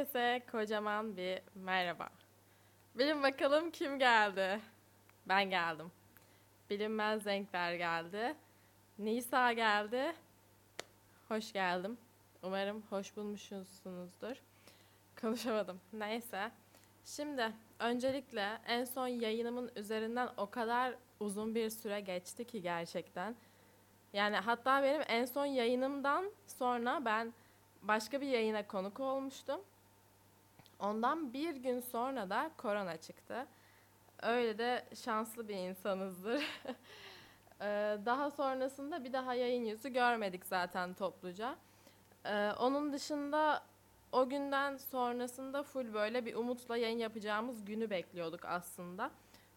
Herkese kocaman bir merhaba. Bilin bakalım kim geldi? Ben geldim. Bilinmez renkler geldi. Nisa geldi. Hoş geldim. Umarım hoş bulmuşsunuzdur. Konuşamadım. Neyse. Şimdi öncelikle en son yayınımın üzerinden o kadar uzun bir süre geçti ki gerçekten. Yani hatta benim en son yayınımdan sonra ben başka bir yayına konuk olmuştum. Ondan bir gün sonra da korona çıktı. Öyle de şanslı bir insanızdır. Ee, daha sonrasında bir daha yayın yüzü görmedik zaten topluca. Ee, onun dışında o günden sonrasında full böyle bir umutla yayın yapacağımız günü bekliyorduk aslında.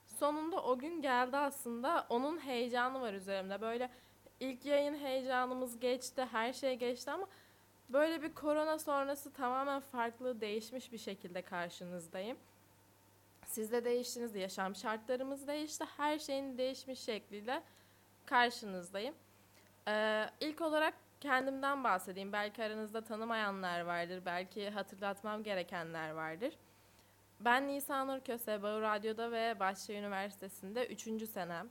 Sonunda o gün geldi aslında. Onun heyecanı var üzerimde. Böyle ilk yayın heyecanımız geçti, her şey geçti ama böyle bir korona sonrası tamamen farklı, değişmiş bir şekilde karşınızdayım. Siz de değiştiniz, yaşam şartlarımız değişti. Her şeyin değişmiş şekliyle karşınızdayım. Ee, ilk olarak kendimden bahsedeyim. Belki aranızda tanımayanlar vardır, belki hatırlatmam gerekenler vardır. Ben Nisan Nur Köse, Bağır Radyo'da ve Bahçe Üniversitesi'nde 3. senem.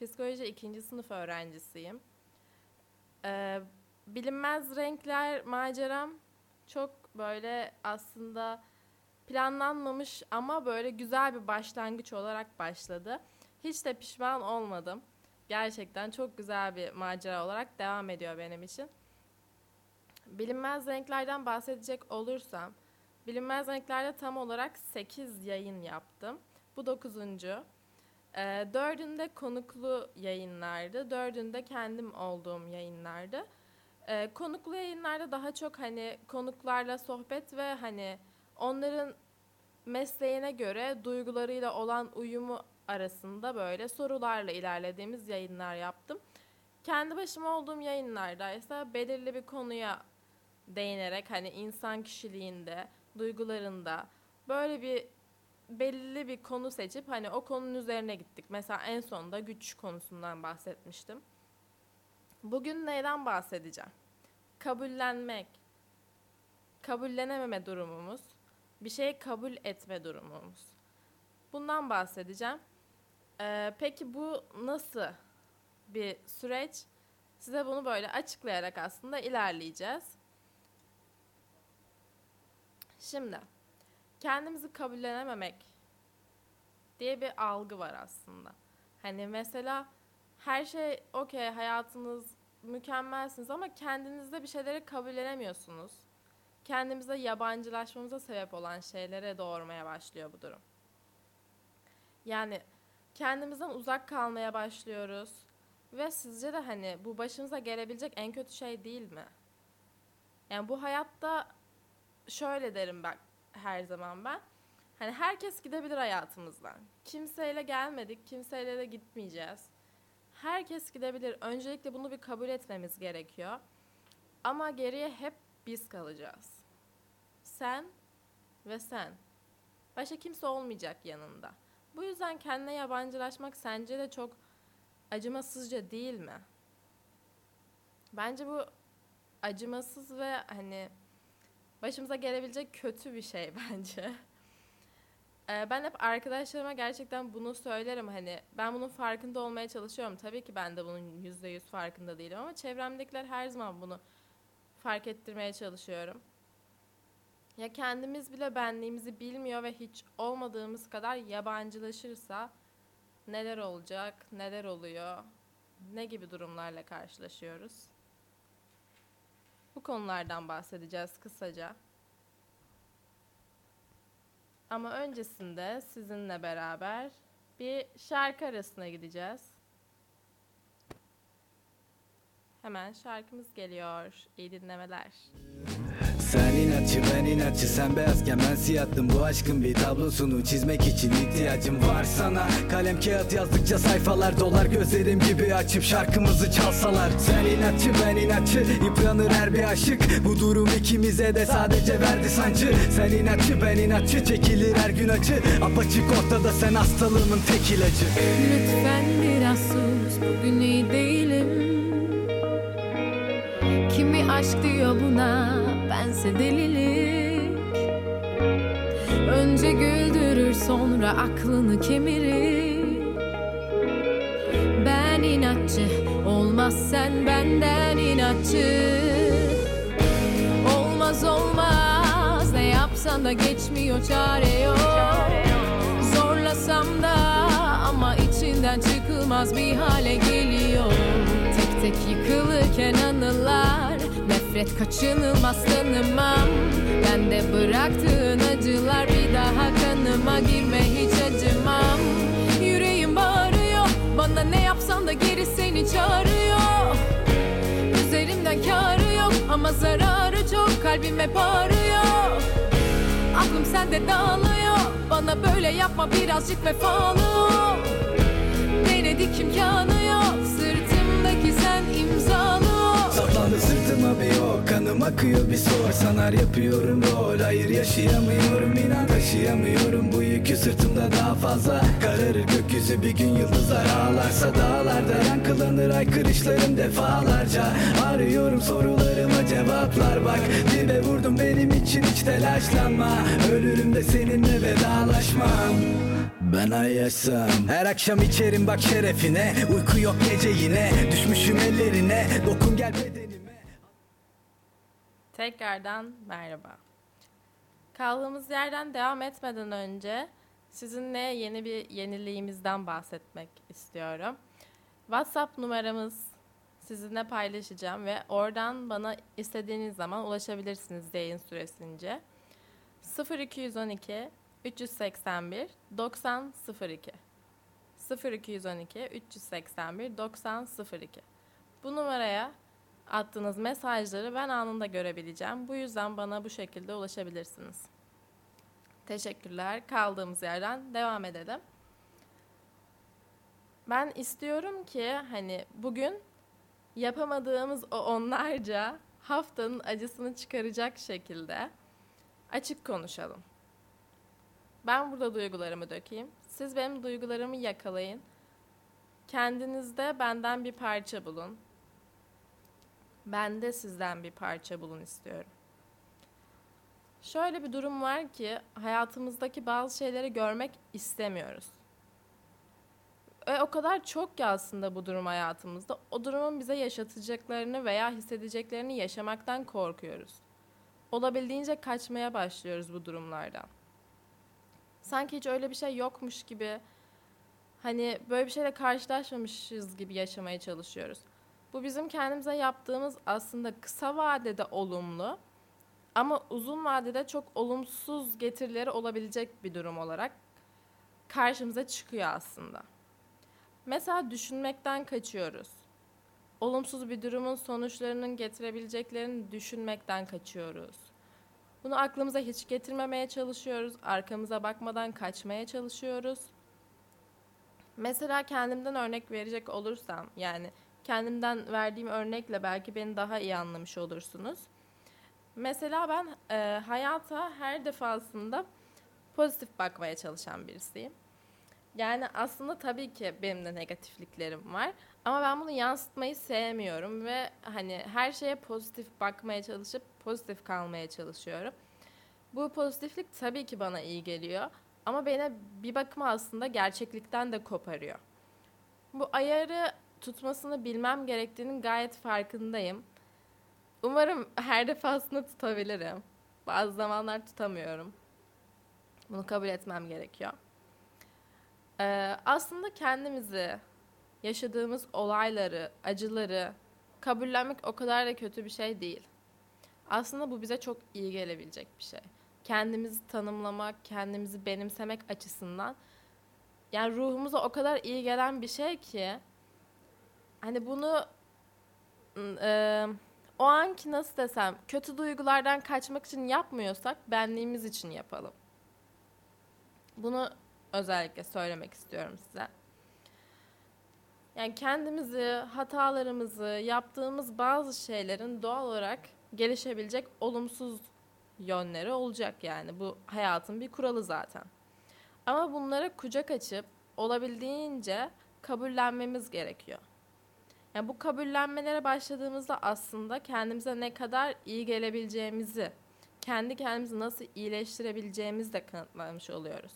Psikoloji 2. sınıf öğrencisiyim. Ee, bilinmez renkler maceram çok böyle aslında planlanmamış ama böyle güzel bir başlangıç olarak başladı. Hiç de pişman olmadım. Gerçekten çok güzel bir macera olarak devam ediyor benim için. Bilinmez renklerden bahsedecek olursam, bilinmez renklerde tam olarak 8 yayın yaptım. Bu 9. Ee, dördünde konuklu yayınlardı. Dördünde kendim olduğum yayınlardı. Ee, konuklu yayınlarda daha çok hani konuklarla sohbet ve hani onların mesleğine göre duygularıyla olan uyumu arasında böyle sorularla ilerlediğimiz yayınlar yaptım. Kendi başıma olduğum yayınlarda ise belirli bir konuya değinerek hani insan kişiliğinde, duygularında böyle bir belirli bir konu seçip hani o konunun üzerine gittik. Mesela en sonunda güç konusundan bahsetmiştim. Bugün neyden bahsedeceğim? Kabullenmek, kabullenememe durumumuz, bir şeyi kabul etme durumumuz. Bundan bahsedeceğim. Ee, peki bu nasıl bir süreç? Size bunu böyle açıklayarak aslında ilerleyeceğiz. Şimdi kendimizi kabullenememek diye bir algı var aslında. Hani mesela her şey okey hayatınız mükemmelsiniz ama kendinizde bir şeyleri kabullenemiyorsunuz. Kendimize yabancılaşmamıza sebep olan şeylere doğurmaya başlıyor bu durum. Yani kendimizden uzak kalmaya başlıyoruz. Ve sizce de hani bu başımıza gelebilecek en kötü şey değil mi? Yani bu hayatta şöyle derim bak her zaman ben. Hani herkes gidebilir hayatımızdan. Kimseyle gelmedik, kimseyle de gitmeyeceğiz. Herkes gidebilir. Öncelikle bunu bir kabul etmemiz gerekiyor. Ama geriye hep biz kalacağız. Sen ve sen. Başka kimse olmayacak yanında. Bu yüzden kendine yabancılaşmak sence de çok acımasızca değil mi? Bence bu acımasız ve hani başımıza gelebilecek kötü bir şey bence. Ee, ben hep arkadaşlarıma gerçekten bunu söylerim hani ben bunun farkında olmaya çalışıyorum. Tabii ki ben de bunun yüzde yüz farkında değilim ama çevremdekiler her zaman bunu fark ettirmeye çalışıyorum. Ya kendimiz bile benliğimizi bilmiyor ve hiç olmadığımız kadar yabancılaşırsa neler olacak, neler oluyor, ne gibi durumlarla karşılaşıyoruz? Bu konulardan bahsedeceğiz kısaca. Ama öncesinde sizinle beraber bir şarkı arasına gideceğiz. Hemen şarkımız geliyor. İyi dinlemeler. Sen inatçı ben inatçı. Sen beyazken ben siyahtım Bu aşkın bir tablosunu çizmek için ihtiyacım var sana. Kalem kağıt yazdıkça sayfalar dolar. Gözlerim gibi açıp şarkımızı çalsalar. Sen inatçı ben inatçı. Yıpranır her bir aşık. Bu durum ikimize de sadece verdi sancı. Sen inatçı ben inatçı. Çekilir her gün acı. Apaçık ortada sen hastalığımın tek ilacı. Lütfen sonra aklını kemirir. Ben inatçı olmaz sen benden inatçı. Olmaz olmaz ne yapsan da geçmiyor çare yok. Zorlasam da ama içinden çıkılmaz bir hale geliyor. Tek tek yıkılırken anılar Nefret kaçınılmaz tanımam Ben de bıraktığın acılar bir daha kanıma. Girme hiç acımam. Yüreğim bağırıyor. Bana ne yapsan da geri seni çağırıyor. Üzerimden karı yok ama zararı çok. Kalbim hep ağrıyor. Aklım sende dağılıyor. Bana böyle yapma birazcık vefalı ol. Denedik imkanı Saplandı sırtıma bir ok Kanım akıyor bir sor. Sanar yapıyorum rol Hayır yaşayamıyorum inan taşıyamıyorum. Bu yükü sırtımda daha fazla Kararır. Gökyüzü bir gün yıldızlar ağlarsa Dağlarda yankılanır. Aykırışlarım defalarca Arıyorum sorularıma cevaplar. Bak Dibe vurdum benim için hiç telaşlanma. Ölürüm de seninle vedalaşmam. Ben ay yaşsam Her akşam içerim bak şerefine. Uyku yok gece yine. Düşmüşüm ellerine. Dokun gel bedenime Tekrardan merhaba. Kaldığımız yerden devam etmeden önce sizinle yeni bir yeniliğimizden bahsetmek istiyorum. WhatsApp numaramız sizinle paylaşacağım ve oradan bana istediğiniz zaman ulaşabilirsiniz yayın süresince. 0212 381 90 02 0212 381 90 02 Bu numaraya attığınız mesajları ben anında görebileceğim. Bu yüzden bana bu şekilde ulaşabilirsiniz. Teşekkürler. Kaldığımız yerden devam edelim. Ben istiyorum ki hani bugün yapamadığımız o onlarca haftanın acısını çıkaracak şekilde açık konuşalım. Ben burada duygularımı dökeyim. Siz benim duygularımı yakalayın. Kendinizde benden bir parça bulun. Ben de sizden bir parça bulun istiyorum. Şöyle bir durum var ki hayatımızdaki bazı şeyleri görmek istemiyoruz. Ve o kadar çok ki aslında bu durum hayatımızda. O durumun bize yaşatacaklarını veya hissedeceklerini yaşamaktan korkuyoruz. Olabildiğince kaçmaya başlıyoruz bu durumlardan. Sanki hiç öyle bir şey yokmuş gibi, hani böyle bir şeyle karşılaşmamışız gibi yaşamaya çalışıyoruz. Bu bizim kendimize yaptığımız aslında kısa vadede olumlu ama uzun vadede çok olumsuz getirileri olabilecek bir durum olarak karşımıza çıkıyor aslında. Mesela düşünmekten kaçıyoruz. Olumsuz bir durumun sonuçlarının getirebileceklerini düşünmekten kaçıyoruz. Bunu aklımıza hiç getirmemeye çalışıyoruz. Arkamıza bakmadan kaçmaya çalışıyoruz. Mesela kendimden örnek verecek olursam yani kendimden verdiğim örnekle belki beni daha iyi anlamış olursunuz. Mesela ben e, hayata her defasında pozitif bakmaya çalışan birisiyim. Yani aslında tabii ki benim de negatifliklerim var ama ben bunu yansıtmayı sevmiyorum ve hani her şeye pozitif bakmaya çalışıp pozitif kalmaya çalışıyorum. Bu pozitiflik tabii ki bana iyi geliyor ama beni bir bakıma aslında gerçeklikten de koparıyor. Bu ayarı tutmasını bilmem gerektiğinin gayet farkındayım. Umarım her defasında tutabilirim. Bazı zamanlar tutamıyorum. Bunu kabul etmem gerekiyor. Ee, aslında kendimizi, yaşadığımız olayları, acıları kabullenmek o kadar da kötü bir şey değil. Aslında bu bize çok iyi gelebilecek bir şey. Kendimizi tanımlamak, kendimizi benimsemek açısından yani ruhumuza o kadar iyi gelen bir şey ki hani bunu e, o anki nasıl desem kötü duygulardan kaçmak için yapmıyorsak benliğimiz için yapalım. Bunu özellikle söylemek istiyorum size. Yani kendimizi, hatalarımızı, yaptığımız bazı şeylerin doğal olarak gelişebilecek olumsuz yönleri olacak yani. Bu hayatın bir kuralı zaten. Ama bunlara kucak açıp olabildiğince kabullenmemiz gerekiyor. Yani bu kabullenmelere başladığımızda aslında kendimize ne kadar iyi gelebileceğimizi, kendi kendimizi nasıl iyileştirebileceğimizi de kanıtlamış oluyoruz.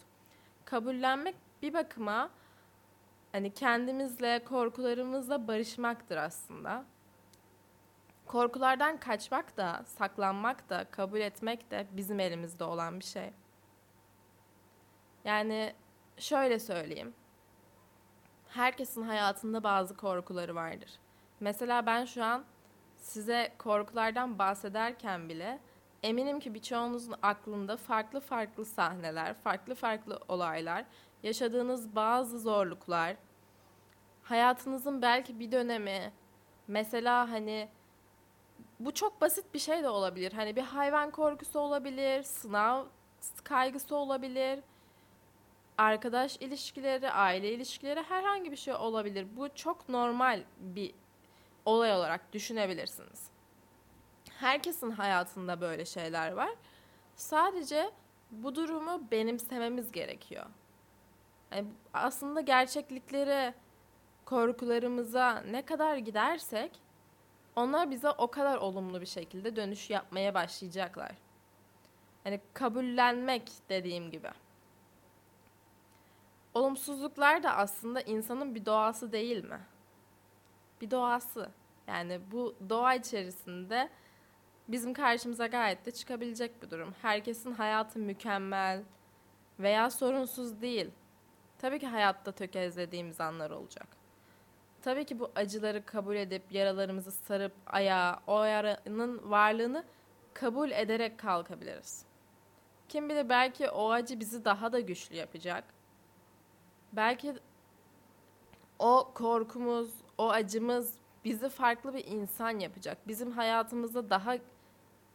kabullenmek bir bakıma hani kendimizle, korkularımızla barışmaktır aslında. Korkulardan kaçmak da, saklanmak da, kabul etmek de bizim elimizde olan bir şey. Yani şöyle söyleyeyim. Herkesin hayatında bazı korkuları vardır. Mesela ben şu an size korkulardan bahsederken bile eminim ki birçoğunuzun aklında farklı farklı sahneler, farklı farklı olaylar, yaşadığınız bazı zorluklar, hayatınızın belki bir dönemi, mesela hani bu çok basit bir şey de olabilir. Hani bir hayvan korkusu olabilir, sınav kaygısı olabilir, arkadaş ilişkileri, aile ilişkileri herhangi bir şey olabilir. Bu çok normal bir olay olarak düşünebilirsiniz. Herkesin hayatında böyle şeyler var. Sadece bu durumu benimsememiz gerekiyor. Yani aslında gerçekliklere, korkularımıza ne kadar gidersek onlar bize o kadar olumlu bir şekilde dönüş yapmaya başlayacaklar. Hani kabullenmek dediğim gibi. Olumsuzluklar da aslında insanın bir doğası değil mi? Bir doğası. Yani bu doğa içerisinde bizim karşımıza gayet de çıkabilecek bir durum. Herkesin hayatı mükemmel veya sorunsuz değil. Tabii ki hayatta tökezlediğimiz anlar olacak. Tabii ki bu acıları kabul edip yaralarımızı sarıp ayağa o yaranın varlığını kabul ederek kalkabiliriz. Kim bilir belki o acı bizi daha da güçlü yapacak. Belki o korkumuz, o acımız bizi farklı bir insan yapacak. Bizim hayatımızda daha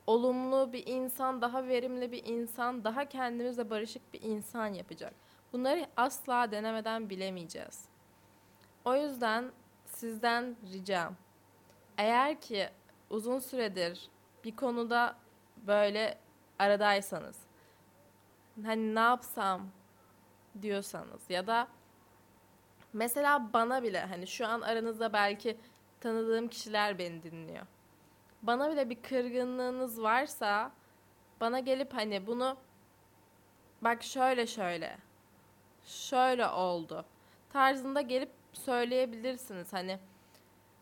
olumlu bir insan, daha verimli bir insan, daha kendimizle barışık bir insan yapacak. Bunları asla denemeden bilemeyeceğiz. O yüzden sizden ricam eğer ki uzun süredir bir konuda böyle aradaysanız hani ne yapsam diyorsanız ya da mesela bana bile hani şu an aranızda belki tanıdığım kişiler beni dinliyor. Bana bile bir kırgınlığınız varsa bana gelip hani bunu bak şöyle şöyle şöyle oldu tarzında gelip söyleyebilirsiniz. Hani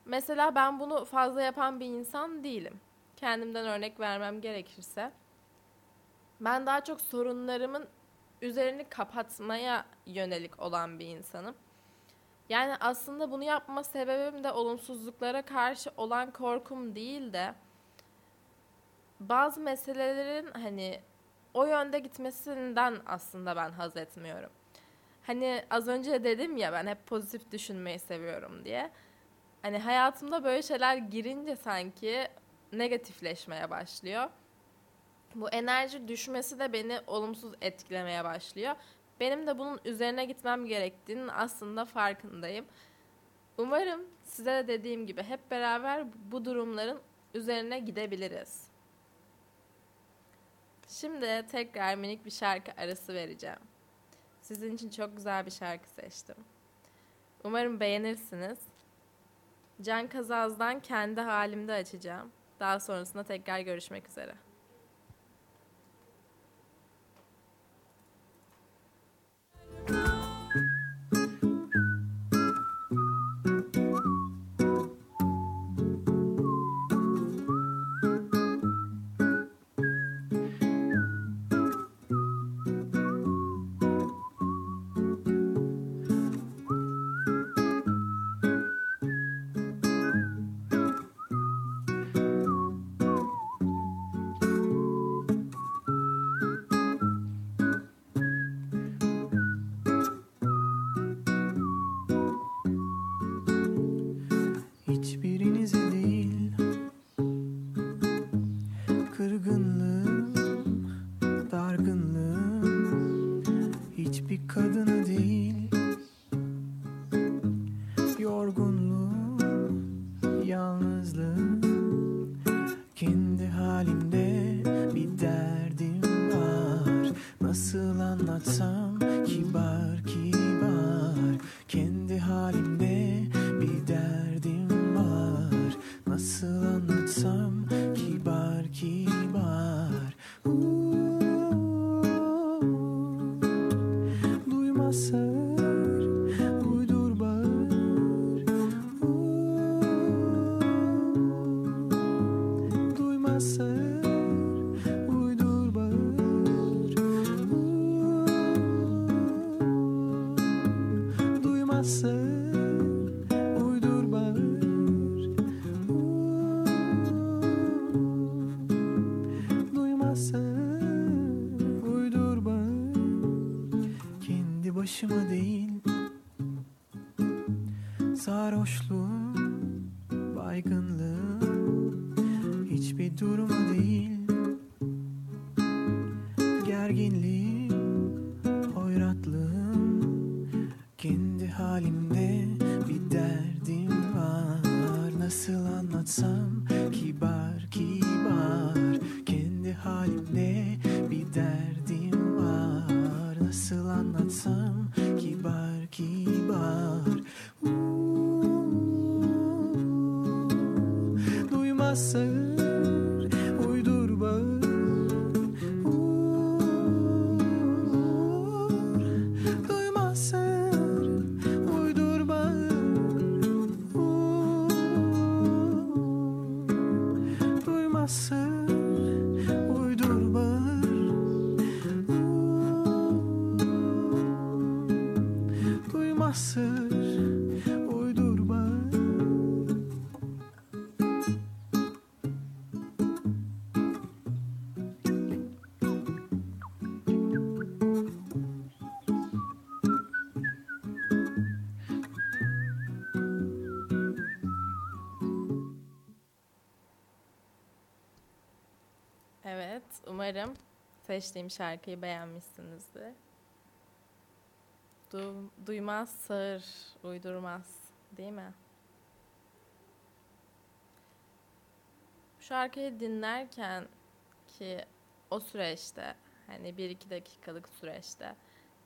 mesela ben bunu fazla yapan bir insan değilim. Kendimden örnek vermem gerekirse. Ben daha çok sorunlarımın üzerini kapatmaya yönelik olan bir insanım. Yani aslında bunu yapma sebebim de olumsuzluklara karşı olan korkum değil de bazı meselelerin hani o yönde gitmesinden aslında ben haz etmiyorum. Hani az önce dedim ya ben hep pozitif düşünmeyi seviyorum diye. Hani hayatımda böyle şeyler girince sanki negatifleşmeye başlıyor. Bu enerji düşmesi de beni olumsuz etkilemeye başlıyor. Benim de bunun üzerine gitmem gerektiğinin aslında farkındayım. Umarım size de dediğim gibi hep beraber bu durumların üzerine gidebiliriz. Şimdi tekrar minik bir şarkı arası vereceğim. Sizin için çok güzel bir şarkı seçtim. Umarım beğenirsiniz. Can Kazaz'dan kendi halimde açacağım. Daha sonrasında tekrar görüşmek üzere. Halimde bir derdim var. Nasıl anlatsam seçtiğim şarkıyı beğenmişsinizdir. Du- duymaz sağır, uydurmaz, değil mi? Bu şarkıyı dinlerken ki o süreçte, hani bir iki dakikalık süreçte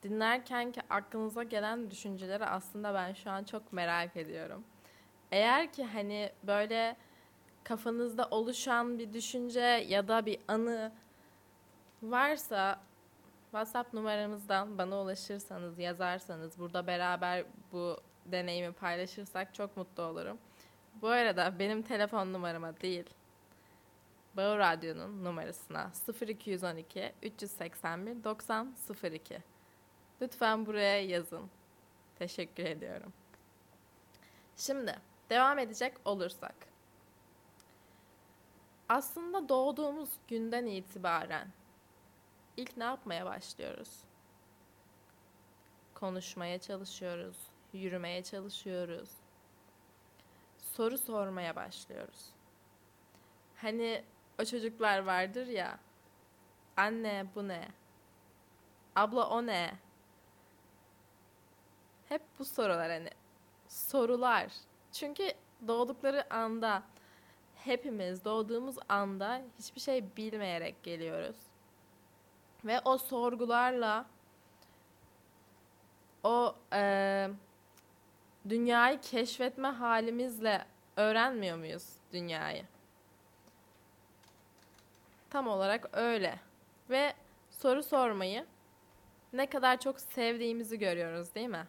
dinlerken ki aklınıza gelen düşünceleri aslında ben şu an çok merak ediyorum. Eğer ki hani böyle kafanızda oluşan bir düşünce ya da bir anı varsa WhatsApp numaramızdan bana ulaşırsanız, yazarsanız, burada beraber bu deneyimi paylaşırsak çok mutlu olurum. Bu arada benim telefon numarama değil, Bağır Radyo'nun numarasına 0212 381 90 02. Lütfen buraya yazın. Teşekkür ediyorum. Şimdi devam edecek olursak. Aslında doğduğumuz günden itibaren ilk ne yapmaya başlıyoruz? Konuşmaya çalışıyoruz, yürümeye çalışıyoruz. Soru sormaya başlıyoruz. Hani o çocuklar vardır ya. Anne bu ne? Abla o ne? Hep bu sorular hani sorular. Çünkü doğdukları anda hepimiz doğduğumuz anda hiçbir şey bilmeyerek geliyoruz. Ve o sorgularla o eee, dünyayı keşfetme halimizle öğrenmiyor muyuz dünyayı? Tam olarak öyle. Ve soru sormayı ne kadar çok sevdiğimizi görüyoruz değil mi?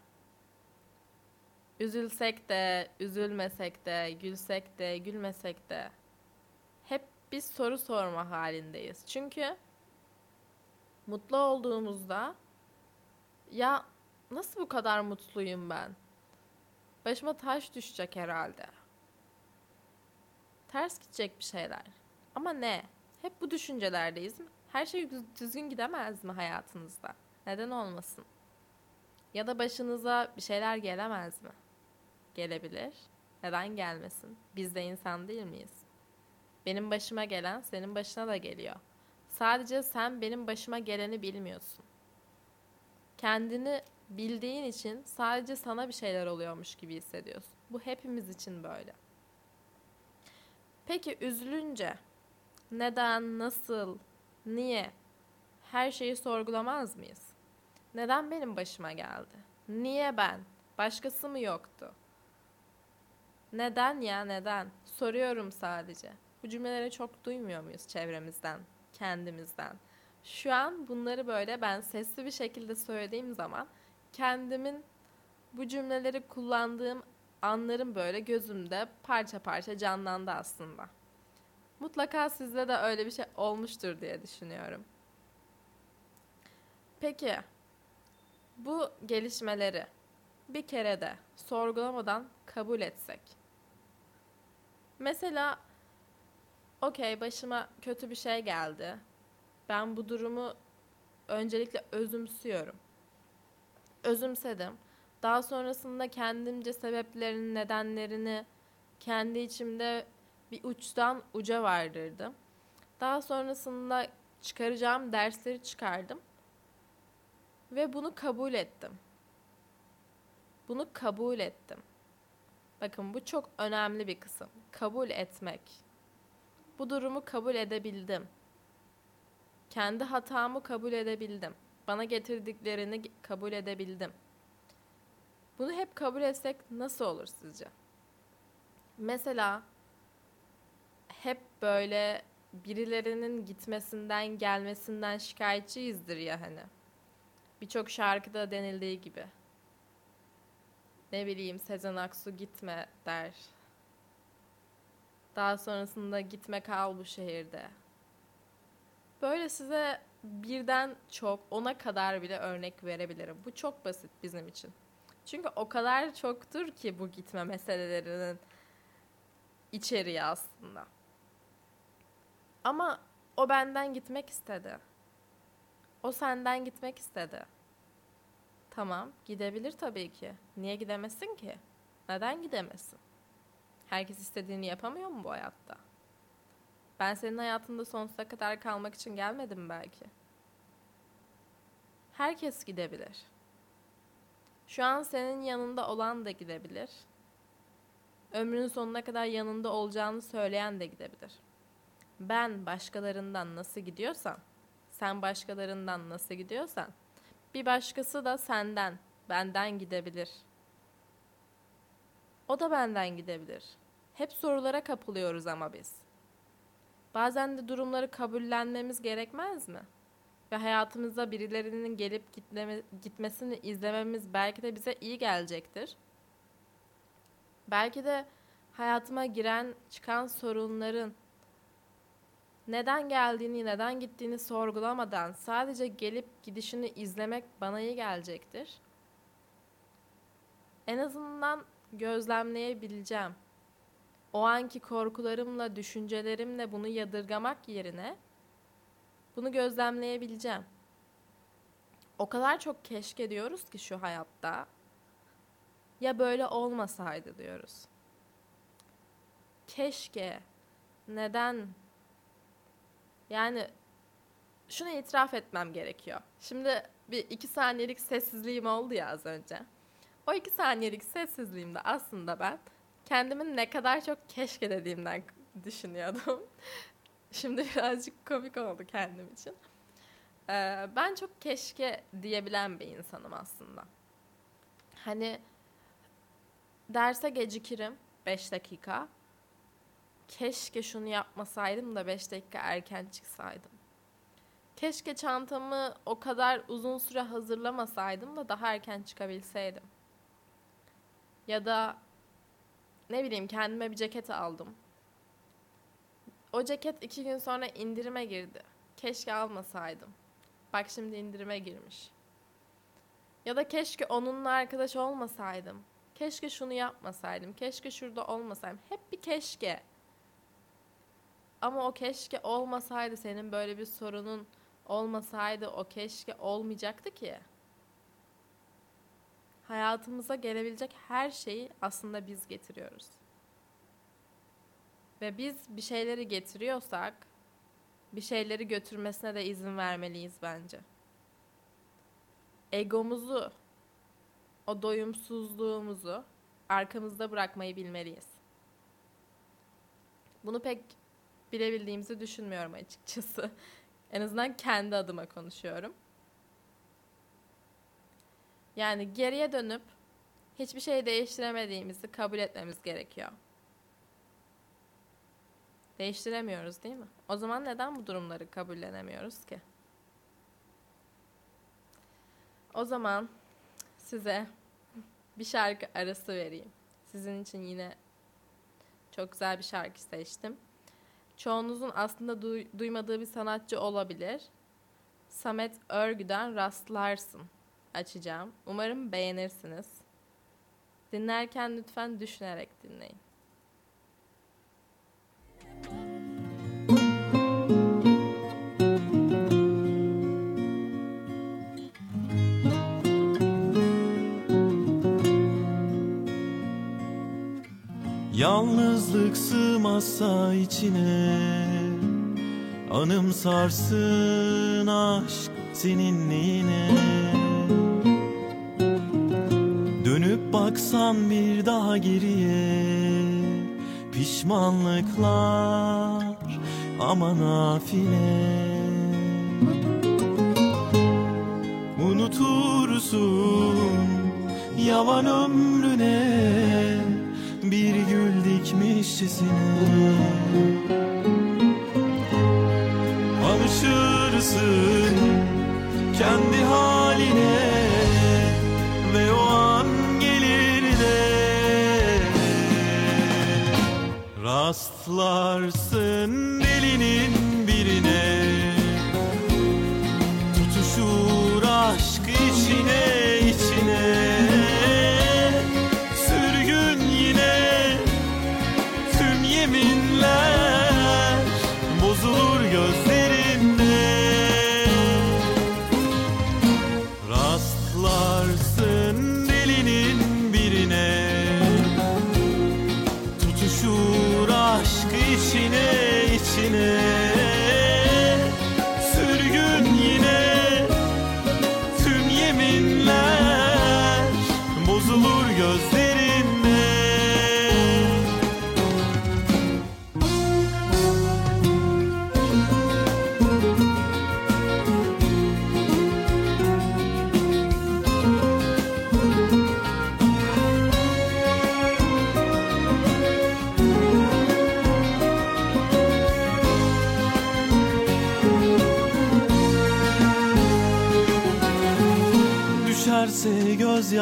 Üzülsek de, üzülmesek de, gülsek de, gülmesek de hep biz soru sorma halindeyiz. Çünkü mutlu olduğumuzda ya nasıl bu kadar mutluyum ben? Başıma taş düşecek herhalde. Ters gidecek bir şeyler. Ama ne? Hep bu düşüncelerdeyiz. Her şey düz- düzgün gidemez mi hayatınızda? Neden olmasın? Ya da başınıza bir şeyler gelemez mi? Gelebilir. Neden gelmesin? Biz de insan değil miyiz? Benim başıma gelen senin başına da geliyor. Sadece sen benim başıma geleni bilmiyorsun. Kendini bildiğin için sadece sana bir şeyler oluyormuş gibi hissediyorsun. Bu hepimiz için böyle. Peki üzülünce neden, nasıl, niye her şeyi sorgulamaz mıyız? Neden benim başıma geldi? Niye ben? Başkası mı yoktu? Neden ya neden? Soruyorum sadece. Bu cümleleri çok duymuyor muyuz çevremizden, kendimizden? Şu an bunları böyle ben sesli bir şekilde söylediğim zaman kendimin bu cümleleri kullandığım anlarım böyle gözümde parça parça canlandı aslında. Mutlaka sizde de öyle bir şey olmuştur diye düşünüyorum. Peki bu gelişmeleri bir kere de sorgulamadan kabul etsek. Mesela okey başıma kötü bir şey geldi. Ben bu durumu öncelikle özümsüyorum. Özümsedim. Daha sonrasında kendimce sebeplerini, nedenlerini kendi içimde bir uçtan uca vardırdım. Daha sonrasında çıkaracağım dersleri çıkardım. Ve bunu kabul ettim. Bunu kabul ettim. Bakın bu çok önemli bir kısım. Kabul etmek. Bu durumu kabul edebildim. Kendi hatamı kabul edebildim. Bana getirdiklerini kabul edebildim. Bunu hep kabul etsek nasıl olur sizce? Mesela hep böyle birilerinin gitmesinden, gelmesinden şikayetçiyizdir ya hani. Birçok şarkıda denildiği gibi. Ne bileyim Sezen Aksu gitme der. Daha sonrasında gitme kal bu şehirde. Böyle size birden çok ona kadar bile örnek verebilirim. Bu çok basit bizim için. Çünkü o kadar çoktur ki bu gitme meselelerinin içeriği aslında. Ama o benden gitmek istedi. O senden gitmek istedi. Tamam, gidebilir tabii ki. Niye gidemesin ki? Neden gidemesin? Herkes istediğini yapamıyor mu bu hayatta? Ben senin hayatında sonsuza kadar kalmak için gelmedim belki. Herkes gidebilir. Şu an senin yanında olan da gidebilir. Ömrünün sonuna kadar yanında olacağını söyleyen de gidebilir. Ben başkalarından nasıl gidiyorsam, sen başkalarından nasıl gidiyorsan, bir başkası da senden, benden gidebilir. O da benden gidebilir. Hep sorulara kapılıyoruz ama biz. Bazen de durumları kabullenmemiz gerekmez mi? Ve hayatımızda birilerinin gelip gitmeme, gitmesini izlememiz belki de bize iyi gelecektir. Belki de hayatıma giren, çıkan sorunların neden geldiğini, neden gittiğini sorgulamadan sadece gelip gidişini izlemek bana iyi gelecektir. En azından gözlemleyebileceğim. O anki korkularımla, düşüncelerimle bunu yadırgamak yerine bunu gözlemleyebileceğim. O kadar çok keşke diyoruz ki şu hayatta. Ya böyle olmasaydı diyoruz. Keşke. Neden? Yani şunu itiraf etmem gerekiyor. Şimdi bir iki saniyelik sessizliğim oldu ya az önce. O iki saniyelik sessizliğimde aslında ben kendimin ne kadar çok keşke dediğimden düşünüyordum. Şimdi birazcık komik oldu kendim için. Ee, ben çok keşke diyebilen bir insanım aslında. Hani derse gecikirim 5 dakika. Keşke şunu yapmasaydım da 5 dakika erken çıksaydım. Keşke çantamı o kadar uzun süre hazırlamasaydım da daha erken çıkabilseydim. Ya da ne bileyim kendime bir ceket aldım. O ceket iki gün sonra indirime girdi. Keşke almasaydım. Bak şimdi indirime girmiş. Ya da keşke onunla arkadaş olmasaydım. Keşke şunu yapmasaydım. Keşke şurada olmasaydım. Hep bir keşke. Ama o keşke olmasaydı senin böyle bir sorunun olmasaydı o keşke olmayacaktı ki. Hayatımıza gelebilecek her şeyi aslında biz getiriyoruz. Ve biz bir şeyleri getiriyorsak bir şeyleri götürmesine de izin vermeliyiz bence. Egomuzu, o doyumsuzluğumuzu arkamızda bırakmayı bilmeliyiz. Bunu pek bilebildiğimizi düşünmüyorum açıkçası. en azından kendi adıma konuşuyorum. Yani geriye dönüp hiçbir şey değiştiremediğimizi kabul etmemiz gerekiyor. Değiştiremiyoruz değil mi? O zaman neden bu durumları kabullenemiyoruz ki? O zaman size bir şarkı arası vereyim. Sizin için yine çok güzel bir şarkı seçtim. Çoğunuzun aslında duy- duymadığı bir sanatçı olabilir. Samet Örgü'den Rastlarsın açacağım. Umarım beğenirsiniz. Dinlerken lütfen düşünerek dinleyin. Yalnızlık sığmazsa içine Anımsarsın aşk seninliğine baksan bir daha geriye Pişmanlıklar ama nafile Unutursun yavan ömrüne Bir gül dikmişçesine Alışırsın kendi haline Rastlarsın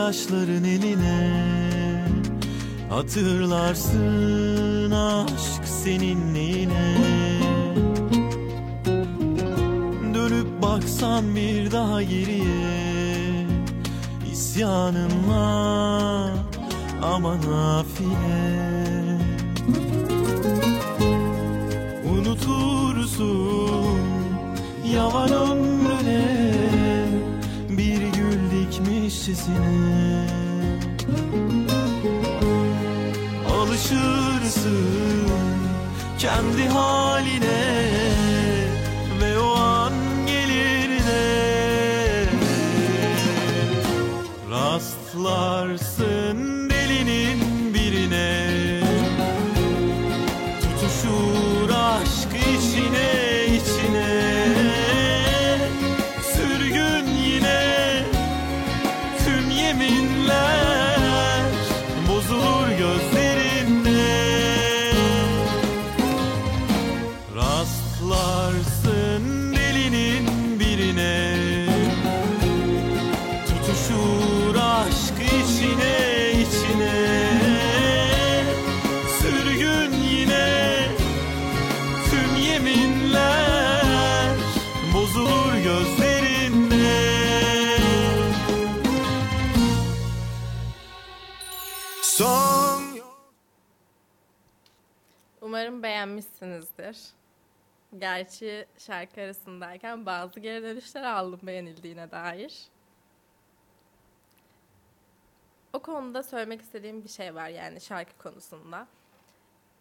gözyaşların eline. Hatırlarsın aşk seninle yine Dönüp baksan bir daha geriye. İsyanınla ama nafile dikmişçesine Alışırsın kendi haline beğenmişsinizdir. Gerçi şarkı arasındayken bazı geri dönüşler aldım beğenildiğine dair. O konuda söylemek istediğim bir şey var yani şarkı konusunda.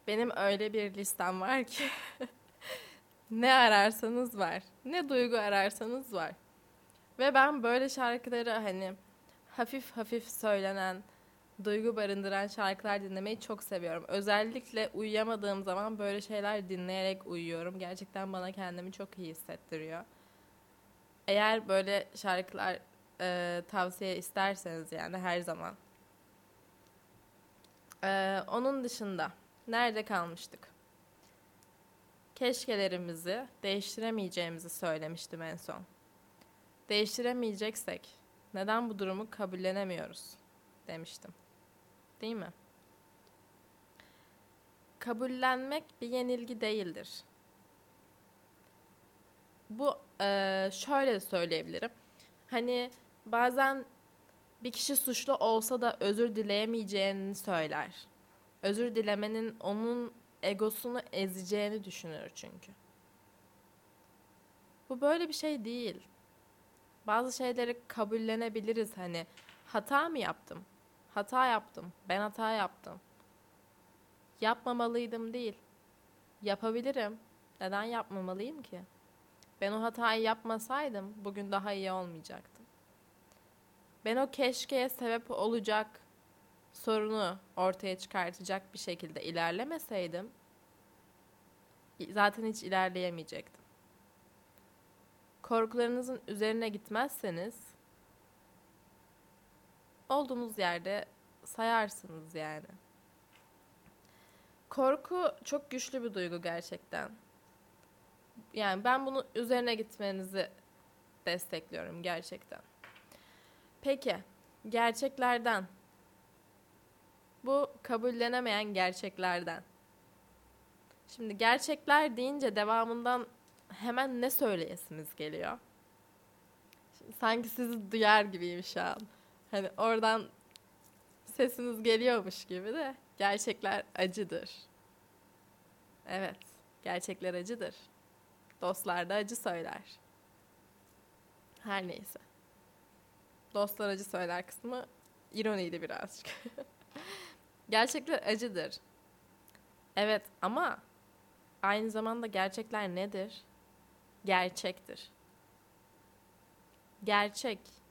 Benim öyle bir listem var ki ne ararsanız var. Ne duygu ararsanız var. Ve ben böyle şarkıları hani hafif hafif söylenen, duygu barındıran şarkılar dinlemeyi çok seviyorum. Özellikle uyuyamadığım zaman böyle şeyler dinleyerek uyuyorum. Gerçekten bana kendimi çok iyi hissettiriyor. Eğer böyle şarkılar e, tavsiye isterseniz yani her zaman. E, onun dışında nerede kalmıştık? Keşkelerimizi değiştiremeyeceğimizi söylemiştim en son. Değiştiremeyeceksek neden bu durumu kabullenemiyoruz demiştim. Değil mi? Kabullenmek bir yenilgi değildir. Bu eee, şöyle söyleyebilirim. Hani bazen bir kişi suçlu olsa da özür dileyemeyeceğini söyler. Özür dilemenin onun egosunu ezeceğini düşünür çünkü. Bu böyle bir şey değil. Bazı şeyleri kabullenebiliriz hani hata mı yaptım? Hata yaptım. Ben hata yaptım. yapmamalıydım değil. Yapabilirim. Neden yapmamalıyım ki? Ben o hatayı yapmasaydım bugün daha iyi olmayacaktım. Ben o keşkeye sebep olacak sorunu ortaya çıkartacak bir şekilde ilerlemeseydim zaten hiç ilerleyemeyecektim. Korkularınızın üzerine gitmezseniz olduğunuz yerde sayarsınız yani. Korku çok güçlü bir duygu gerçekten. Yani ben bunu üzerine gitmenizi destekliyorum gerçekten. Peki, gerçeklerden. Bu kabullenemeyen gerçeklerden. Şimdi gerçekler deyince devamından hemen ne söyleyesiniz geliyor? Şimdi sanki sizi duyar gibiyim şu an. Hani oradan sesiniz geliyormuş gibi de gerçekler acıdır. Evet, gerçekler acıdır. Dostlar da acı söyler. Her neyse. Dostlar acı söyler kısmı ironiydi birazcık. gerçekler acıdır. Evet ama aynı zamanda gerçekler nedir? Gerçektir. Gerçek.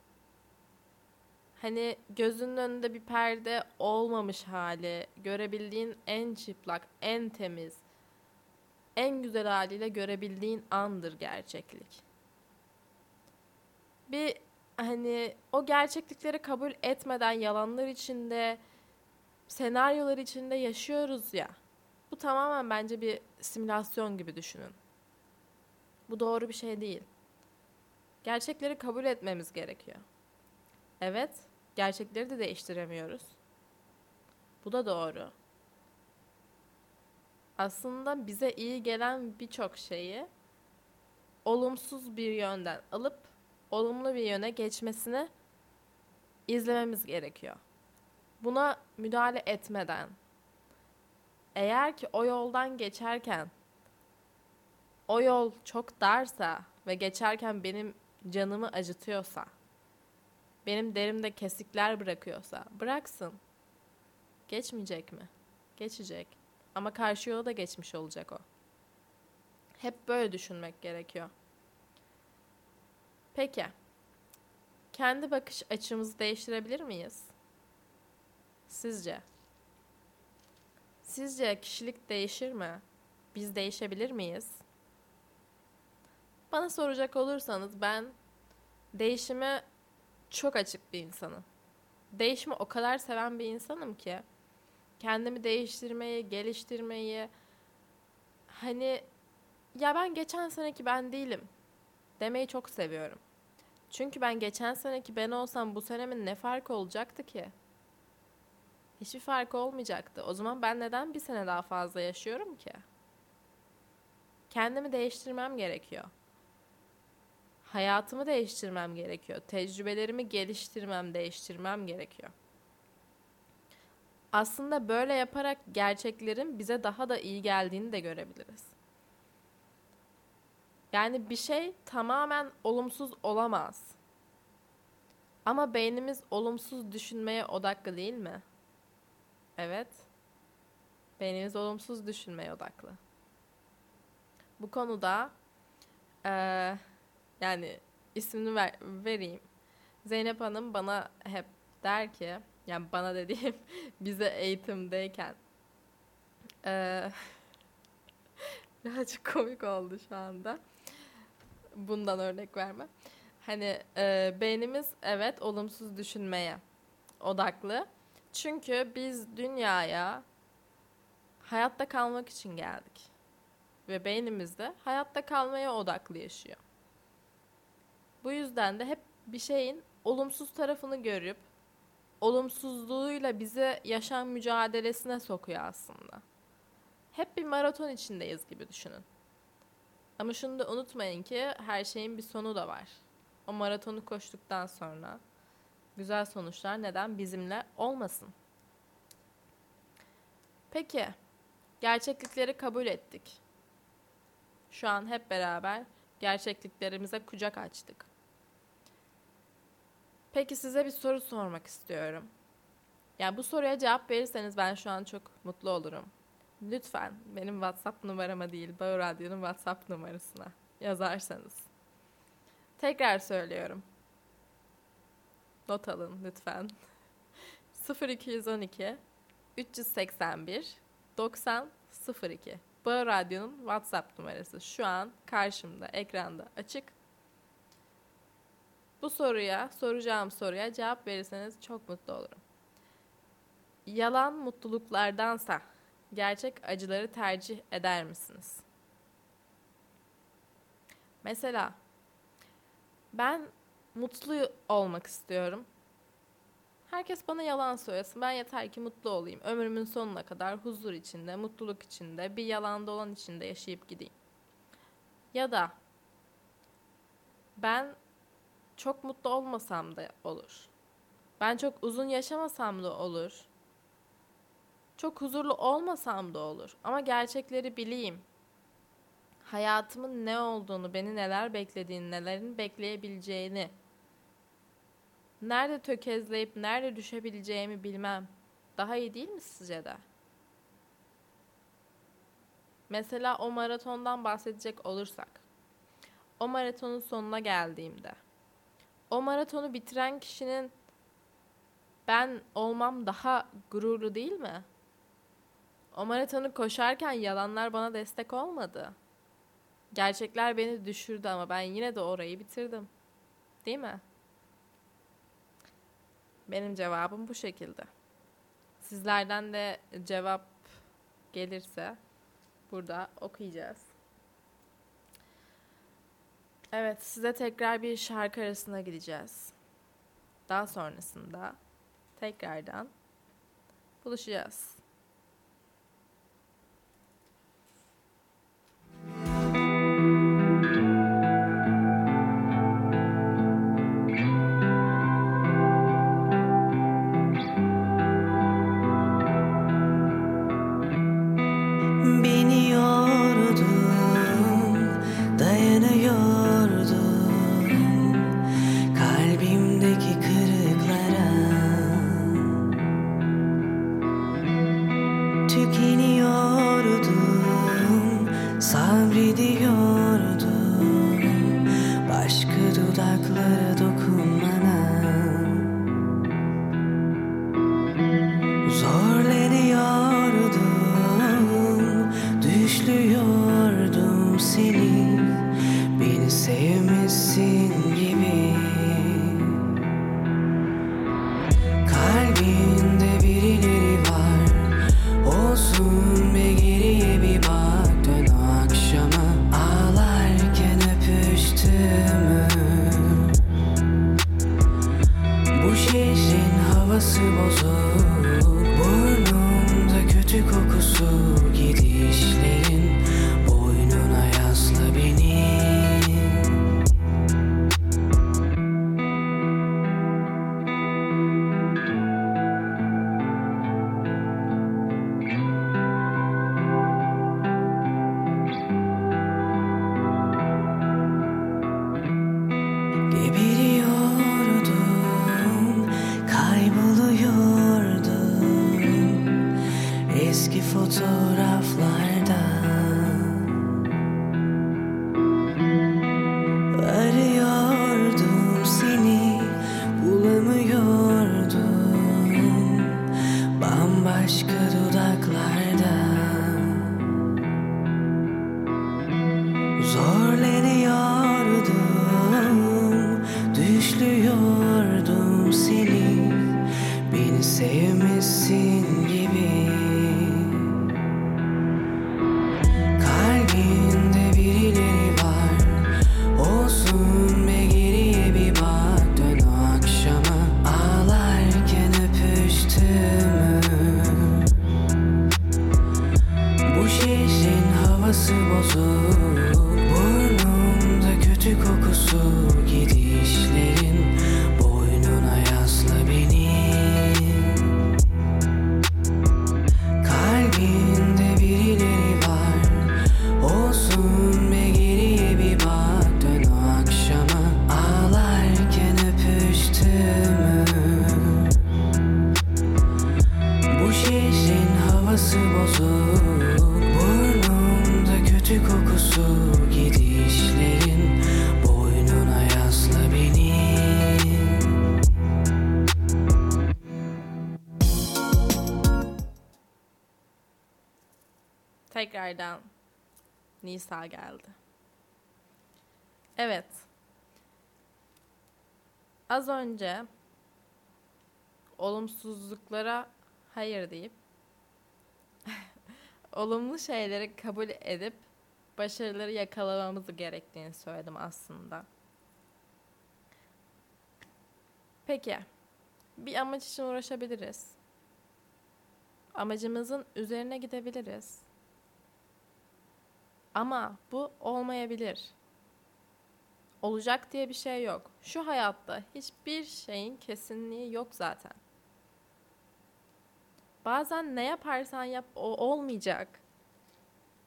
Hani gözünün önünde bir perde olmamış hali, görebildiğin en çıplak, en temiz, en güzel haliyle görebildiğin andır gerçeklik. Bir hani o gerçeklikleri kabul etmeden yalanlar içinde, senaryolar içinde yaşıyoruz ya. Bu tamamen bence bir simülasyon gibi düşünün. Bu doğru bir şey değil. Gerçekleri kabul etmemiz gerekiyor. Evet, gerçekleri de değiştiremiyoruz. Bu da doğru. Aslında bize iyi gelen birçok şeyi olumsuz bir yönden alıp olumlu bir yöne geçmesini izlememiz gerekiyor. Buna müdahale etmeden eğer ki o yoldan geçerken o yol çok darsa ve geçerken benim canımı acıtıyorsa, benim derimde kesikler bırakıyorsa bıraksın. Geçmeyecek mi? Geçecek. Ama karşı yola da geçmiş olacak o. Hep böyle düşünmek gerekiyor. Peki. Kendi bakış açımızı değiştirebilir miyiz? Sizce? Sizce kişilik değişir mi? Biz değişebilir miyiz? Bana soracak olursanız ben değişime çok açık bir insanım. Değişimi o kadar seven bir insanım ki kendimi değiştirmeyi, geliştirmeyi hani ya ben geçen seneki ben değilim demeyi çok seviyorum. Çünkü ben geçen seneki ben olsam bu senemin ne farkı olacaktı ki? Hiçbir farkı olmayacaktı. O zaman ben neden bir sene daha fazla yaşıyorum ki? Kendimi değiştirmem gerekiyor. Hayatımı değiştirmem gerekiyor. Tecrübelerimi geliştirmem, değiştirmem gerekiyor. Aslında böyle yaparak gerçeklerin bize daha da iyi geldiğini de görebiliriz. Yani bir şey tamamen olumsuz olamaz. Ama beynimiz olumsuz düşünmeye odaklı değil mi? Evet. Beynimiz olumsuz düşünmeye odaklı. Bu konuda e, yani ismini ver, vereyim. Zeynep Hanım bana hep der ki yani bana dediğim bize eğitimdeyken e, birazcık komik oldu şu anda. Bundan örnek verme. Hani e, beynimiz evet olumsuz düşünmeye odaklı. Çünkü biz dünyaya hayatta kalmak için geldik. Ve beynimiz de hayatta kalmaya odaklı yaşıyor. Bu yüzden de hep bir şeyin olumsuz tarafını görüp olumsuzluğuyla bizi yaşam mücadelesine sokuyor aslında. Hep bir maraton içindeyiz gibi düşünün. Ama şunu da unutmayın ki her şeyin bir sonu da var. O maratonu koştuktan sonra güzel sonuçlar neden bizimle olmasın? Peki, gerçeklikleri kabul ettik. Şu an hep beraber gerçekliklerimize kucak açtık. Peki size bir soru sormak istiyorum. Yani bu soruya cevap verirseniz ben şu an çok mutlu olurum. lütfen benim WhatsApp numarama değil, Bağır Radyo'nun WhatsApp numarasına yazarsanız. Tekrar söylüyorum. Not alın lütfen. 0212 381 90 02 Bağır Radyo'nun WhatsApp numarası şu an karşımda, ekranda açık. Bu soruya, soracağım soruya cevap verirseniz çok mutlu olurum. Yalan mutluluklardansa gerçek acıları tercih eder misiniz? Mesela ben mutlu olmak istiyorum. Herkes bana yalan söylesin. Ben yeter ki mutlu olayım. Ömrümün sonuna kadar huzur içinde, mutluluk içinde, bir yalan dolan içinde yaşayıp gideyim. Ya da ben çok mutlu olmasam da olur. Ben çok uzun yaşamasam da olur. Çok huzurlu olmasam da olur. Ama gerçekleri bileyim. Hayatımın ne olduğunu, beni neler beklediğini, nelerin bekleyebileceğini, nerede tökezleyip nerede düşebileceğimi bilmem. Daha iyi değil mi sizce de? Mesela o maratondan bahsedecek olursak. O maratonun sonuna geldiğimde. O maratonu bitiren kişinin ben olmam daha gururlu değil mi? O maratonu koşarken yalanlar bana destek olmadı. Gerçekler beni düşürdü ama ben yine de orayı bitirdim. Değil mi? Benim cevabım bu şekilde. Sizlerden de cevap gelirse burada okuyacağız. Evet, size tekrar bir şarkı arasına gideceğiz. Daha sonrasında tekrardan buluşacağız. Beni sevmesin Az önce olumsuzluklara hayır deyip olumlu şeyleri kabul edip başarıları yakalamamız gerektiğini söyledim aslında. Peki, bir amaç için uğraşabiliriz. Amacımızın üzerine gidebiliriz. Ama bu olmayabilir. Olacak diye bir şey yok. Şu hayatta hiçbir şeyin kesinliği yok zaten. Bazen ne yaparsan yap o olmayacak.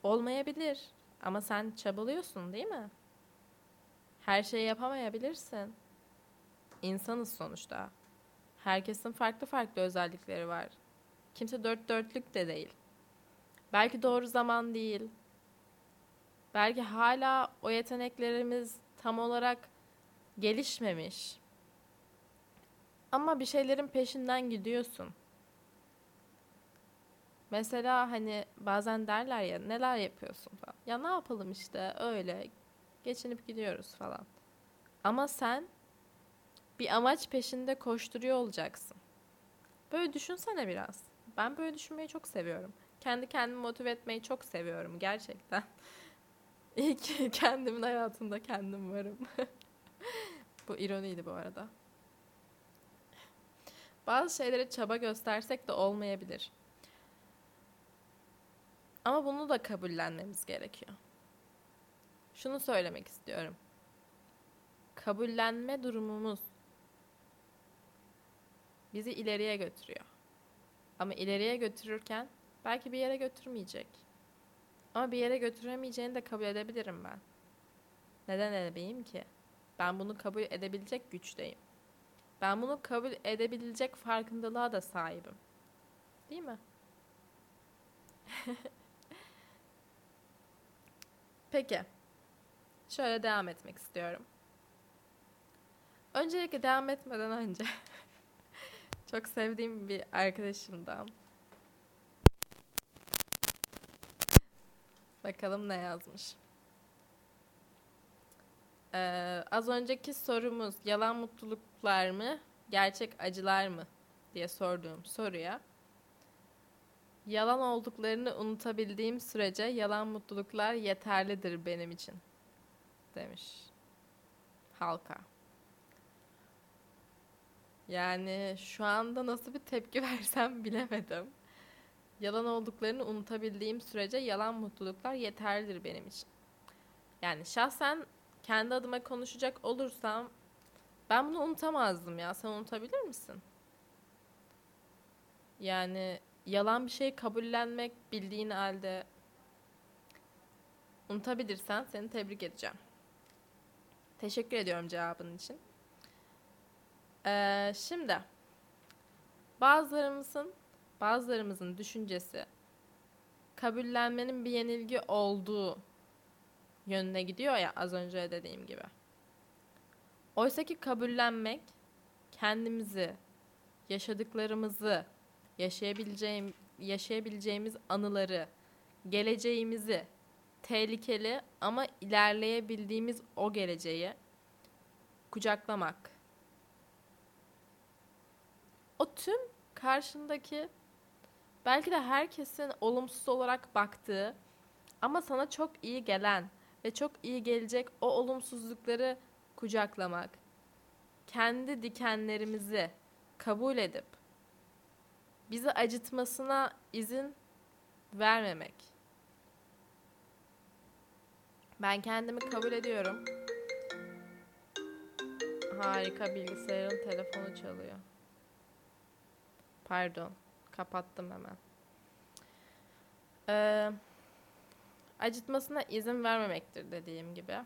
Olmayabilir. Ama sen çabalıyorsun değil mi? Her şeyi yapamayabilirsin. İnsanız sonuçta. Herkesin farklı farklı özellikleri var. Kimse dört dörtlük de değil. Belki doğru zaman değil. Belki hala o yeteneklerimiz tam olarak gelişmemiş. Ama bir şeylerin peşinden gidiyorsun. Mesela hani bazen derler ya neler yapıyorsun falan. Ya ne yapalım işte öyle geçinip gidiyoruz falan. Ama sen bir amaç peşinde koşturuyor olacaksın. Böyle düşünsene biraz. Ben böyle düşünmeyi çok seviyorum. Kendi kendimi motive etmeyi çok seviyorum gerçekten. İyi ki kendimin hayatında kendim varım. bu ironiydi bu arada. Bazı şeylere çaba göstersek de olmayabilir. Ama bunu da kabullenmemiz gerekiyor. Şunu söylemek istiyorum. Kabullenme durumumuz bizi ileriye götürüyor. Ama ileriye götürürken belki bir yere götürmeyecek. Ama bir yere götüremeyeceğini de kabul edebilirim ben. Neden edemeyim ki? Ben bunu kabul edebilecek güçteyim. Ben bunu kabul edebilecek farkındalığa da sahibim. Değil mi? Peki. Şöyle devam etmek istiyorum. Öncelikle devam etmeden önce çok sevdiğim bir arkadaşımdan Bakalım ne yazmış. Ee, az önceki sorumuz yalan mutluluklar mı, gerçek acılar mı diye sorduğum soruya yalan olduklarını unutabildiğim sürece yalan mutluluklar yeterlidir benim için demiş halka. Yani şu anda nasıl bir tepki versem bilemedim. Yalan olduklarını unutabildiğim sürece yalan mutluluklar yeterlidir benim için. Yani şahsen kendi adıma konuşacak olursam ben bunu unutamazdım ya. Sen unutabilir misin? Yani yalan bir şey kabullenmek bildiğin halde unutabilirsen seni tebrik edeceğim. Teşekkür ediyorum cevabın için. Ee, şimdi bazılarımızın bazılarımızın düşüncesi kabullenmenin bir yenilgi olduğu yönüne gidiyor ya az önce dediğim gibi. Oysa ki kabullenmek kendimizi, yaşadıklarımızı, yaşayabileceğim, yaşayabileceğimiz anıları, geleceğimizi, tehlikeli ama ilerleyebildiğimiz o geleceği kucaklamak. O tüm karşındaki belki de herkesin olumsuz olarak baktığı ama sana çok iyi gelen ve çok iyi gelecek o olumsuzlukları kucaklamak. Kendi dikenlerimizi kabul edip bizi acıtmasına izin vermemek. Ben kendimi kabul ediyorum. Harika bilgisayarın telefonu çalıyor. Pardon. Kapattım hemen. Ee, acıtmasına izin vermemektir dediğim gibi.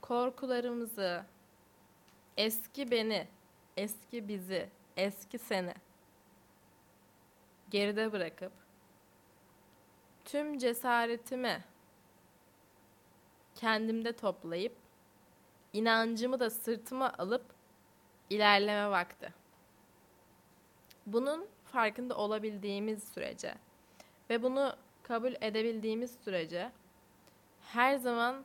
Korkularımızı, eski beni, eski bizi, eski seni geride bırakıp tüm cesaretimi kendimde toplayıp inancımı da sırtıma alıp ilerleme vakti. Bunun farkında olabildiğimiz sürece ve bunu kabul edebildiğimiz sürece her zaman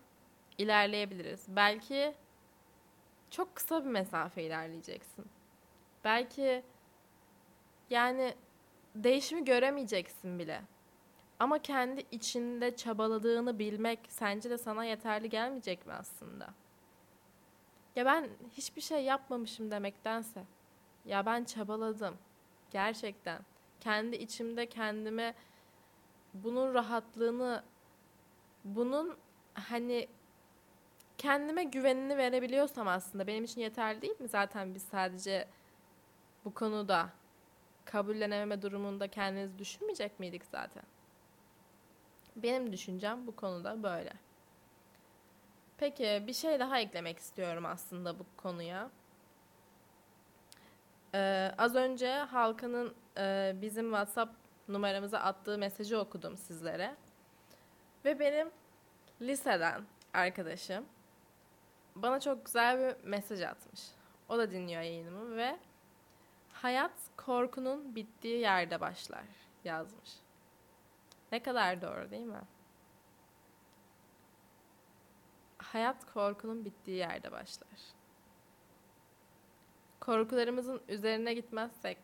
ilerleyebiliriz. Belki çok kısa bir mesafe ilerleyeceksin. Belki yani değişimi göremeyeceksin bile. Ama kendi içinde çabaladığını bilmek sence de sana yeterli gelmeyecek mi aslında? Ya ben hiçbir şey yapmamışım demektense ya ben çabaladım. Gerçekten. Kendi içimde kendime bunun rahatlığını bunun hani kendime güvenini verebiliyorsam aslında benim için yeterli değil mi? Zaten biz sadece bu konuda kabullenememe durumunda kendinizi düşünmeyecek miydik zaten? Benim düşüncem bu konuda böyle. Peki bir şey daha eklemek istiyorum aslında bu konuya. Ee, az önce Halkan'ın e, bizim WhatsApp numaramıza attığı mesajı okudum sizlere. Ve benim liseden arkadaşım bana çok güzel bir mesaj atmış. O da dinliyor yayınımı ve hayat korkunun bittiği yerde başlar yazmış. Ne kadar doğru değil mi? Hayat korkunun bittiği yerde başlar. Korkularımızın üzerine gitmezsek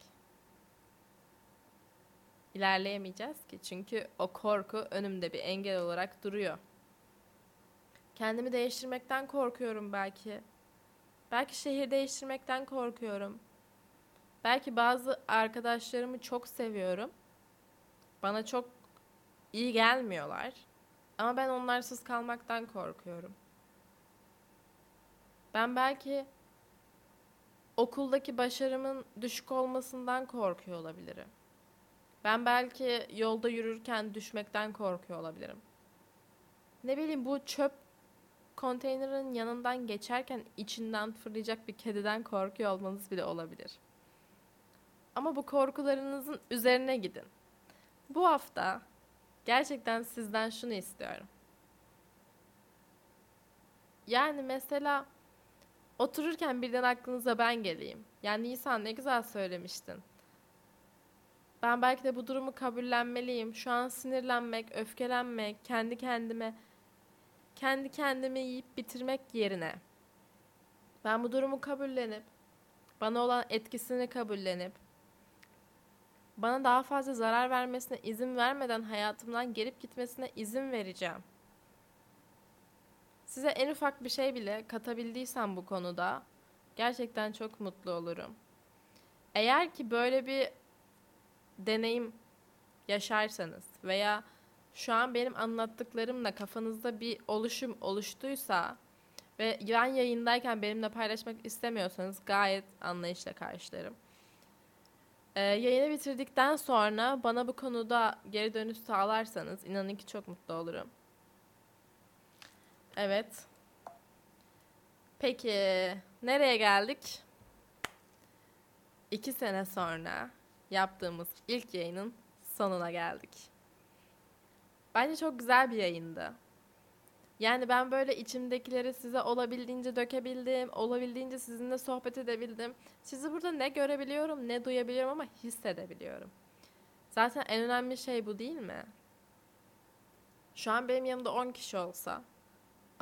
ilerleyemeyeceğiz ki. Çünkü o korku önümde bir engel olarak duruyor. Kendimi değiştirmekten korkuyorum belki. Belki şehir değiştirmekten korkuyorum. Belki bazı arkadaşlarımı çok seviyorum. Bana çok iyi gelmiyorlar. Ama ben onlarsız kalmaktan korkuyorum. Ben belki okuldaki başarımın düşük olmasından korkuyor olabilirim. Ben belki yolda yürürken düşmekten korkuyor olabilirim. Ne bileyim bu çöp konteynerin yanından geçerken içinden fırlayacak bir kediden korkuyor olmanız bile olabilir. Ama bu korkularınızın üzerine gidin. Bu hafta gerçekten sizden şunu istiyorum. Yani mesela otururken birden aklınıza ben geleyim. Yani Nisan ne güzel söylemiştin. Ben belki de bu durumu kabullenmeliyim. Şu an sinirlenmek, öfkelenmek, kendi kendime kendi kendimi yiyip bitirmek yerine ben bu durumu kabullenip bana olan etkisini kabullenip bana daha fazla zarar vermesine izin vermeden hayatımdan gelip gitmesine izin vereceğim. Size en ufak bir şey bile katabildiysem bu konuda gerçekten çok mutlu olurum. Eğer ki böyle bir deneyim yaşarsanız veya şu an benim anlattıklarımla kafanızda bir oluşum oluştuysa ve ben yayındayken benimle paylaşmak istemiyorsanız gayet anlayışla karşılarım. Ee, yayını bitirdikten sonra bana bu konuda geri dönüş sağlarsanız inanın ki çok mutlu olurum. Evet. Peki nereye geldik? İki sene sonra yaptığımız ilk yayının sonuna geldik. Bence çok güzel bir yayındı. Yani ben böyle içimdekileri size olabildiğince dökebildim, olabildiğince sizinle sohbet edebildim. Sizi burada ne görebiliyorum, ne duyabiliyorum ama hissedebiliyorum. Zaten en önemli şey bu değil mi? Şu an benim yanımda 10 kişi olsa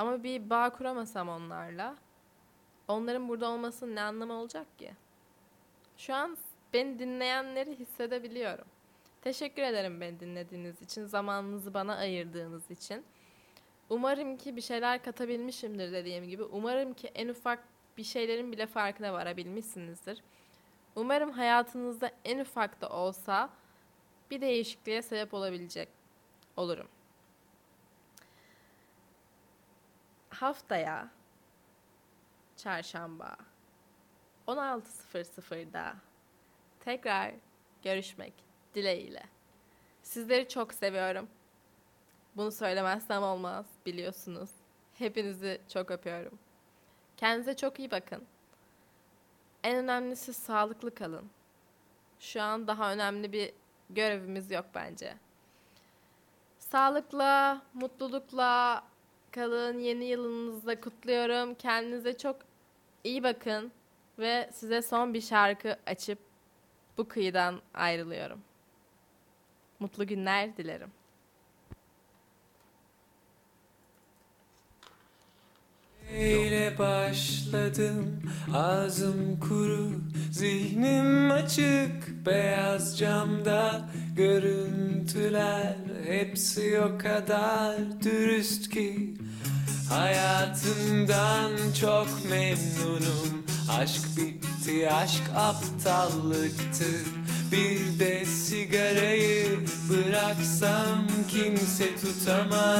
ama bir bağ kuramasam onlarla onların burada olmasının ne anlamı olacak ki? Şu an beni dinleyenleri hissedebiliyorum. Teşekkür ederim beni dinlediğiniz için, zamanınızı bana ayırdığınız için. Umarım ki bir şeyler katabilmişimdir dediğim gibi. Umarım ki en ufak bir şeylerin bile farkına varabilmişsinizdir. Umarım hayatınızda en ufak da olsa bir değişikliğe sebep olabilecek olurum. Haftaya çarşamba 16.00'da tekrar görüşmek dileğiyle. Sizleri çok seviyorum. Bunu söylemezsem olmaz biliyorsunuz. Hepinizi çok öpüyorum. Kendinize çok iyi bakın. En önemlisi sağlıklı kalın. Şu an daha önemli bir görevimiz yok bence. Sağlıkla, mutlulukla kalın. Yeni yılınızı da kutluyorum. Kendinize çok iyi bakın. Ve size son bir şarkı açıp bu kıyıdan ayrılıyorum. Mutlu günler dilerim. Ile başladım. Ağzım kuru zihnim açık. Beyaz camda görüntüler hepsi o kadar dürüst ki hayatımdan çok memnunum. Aşk bitti aşk aptallıktı. Bir de sigarayı bıraksam kimse tutamaz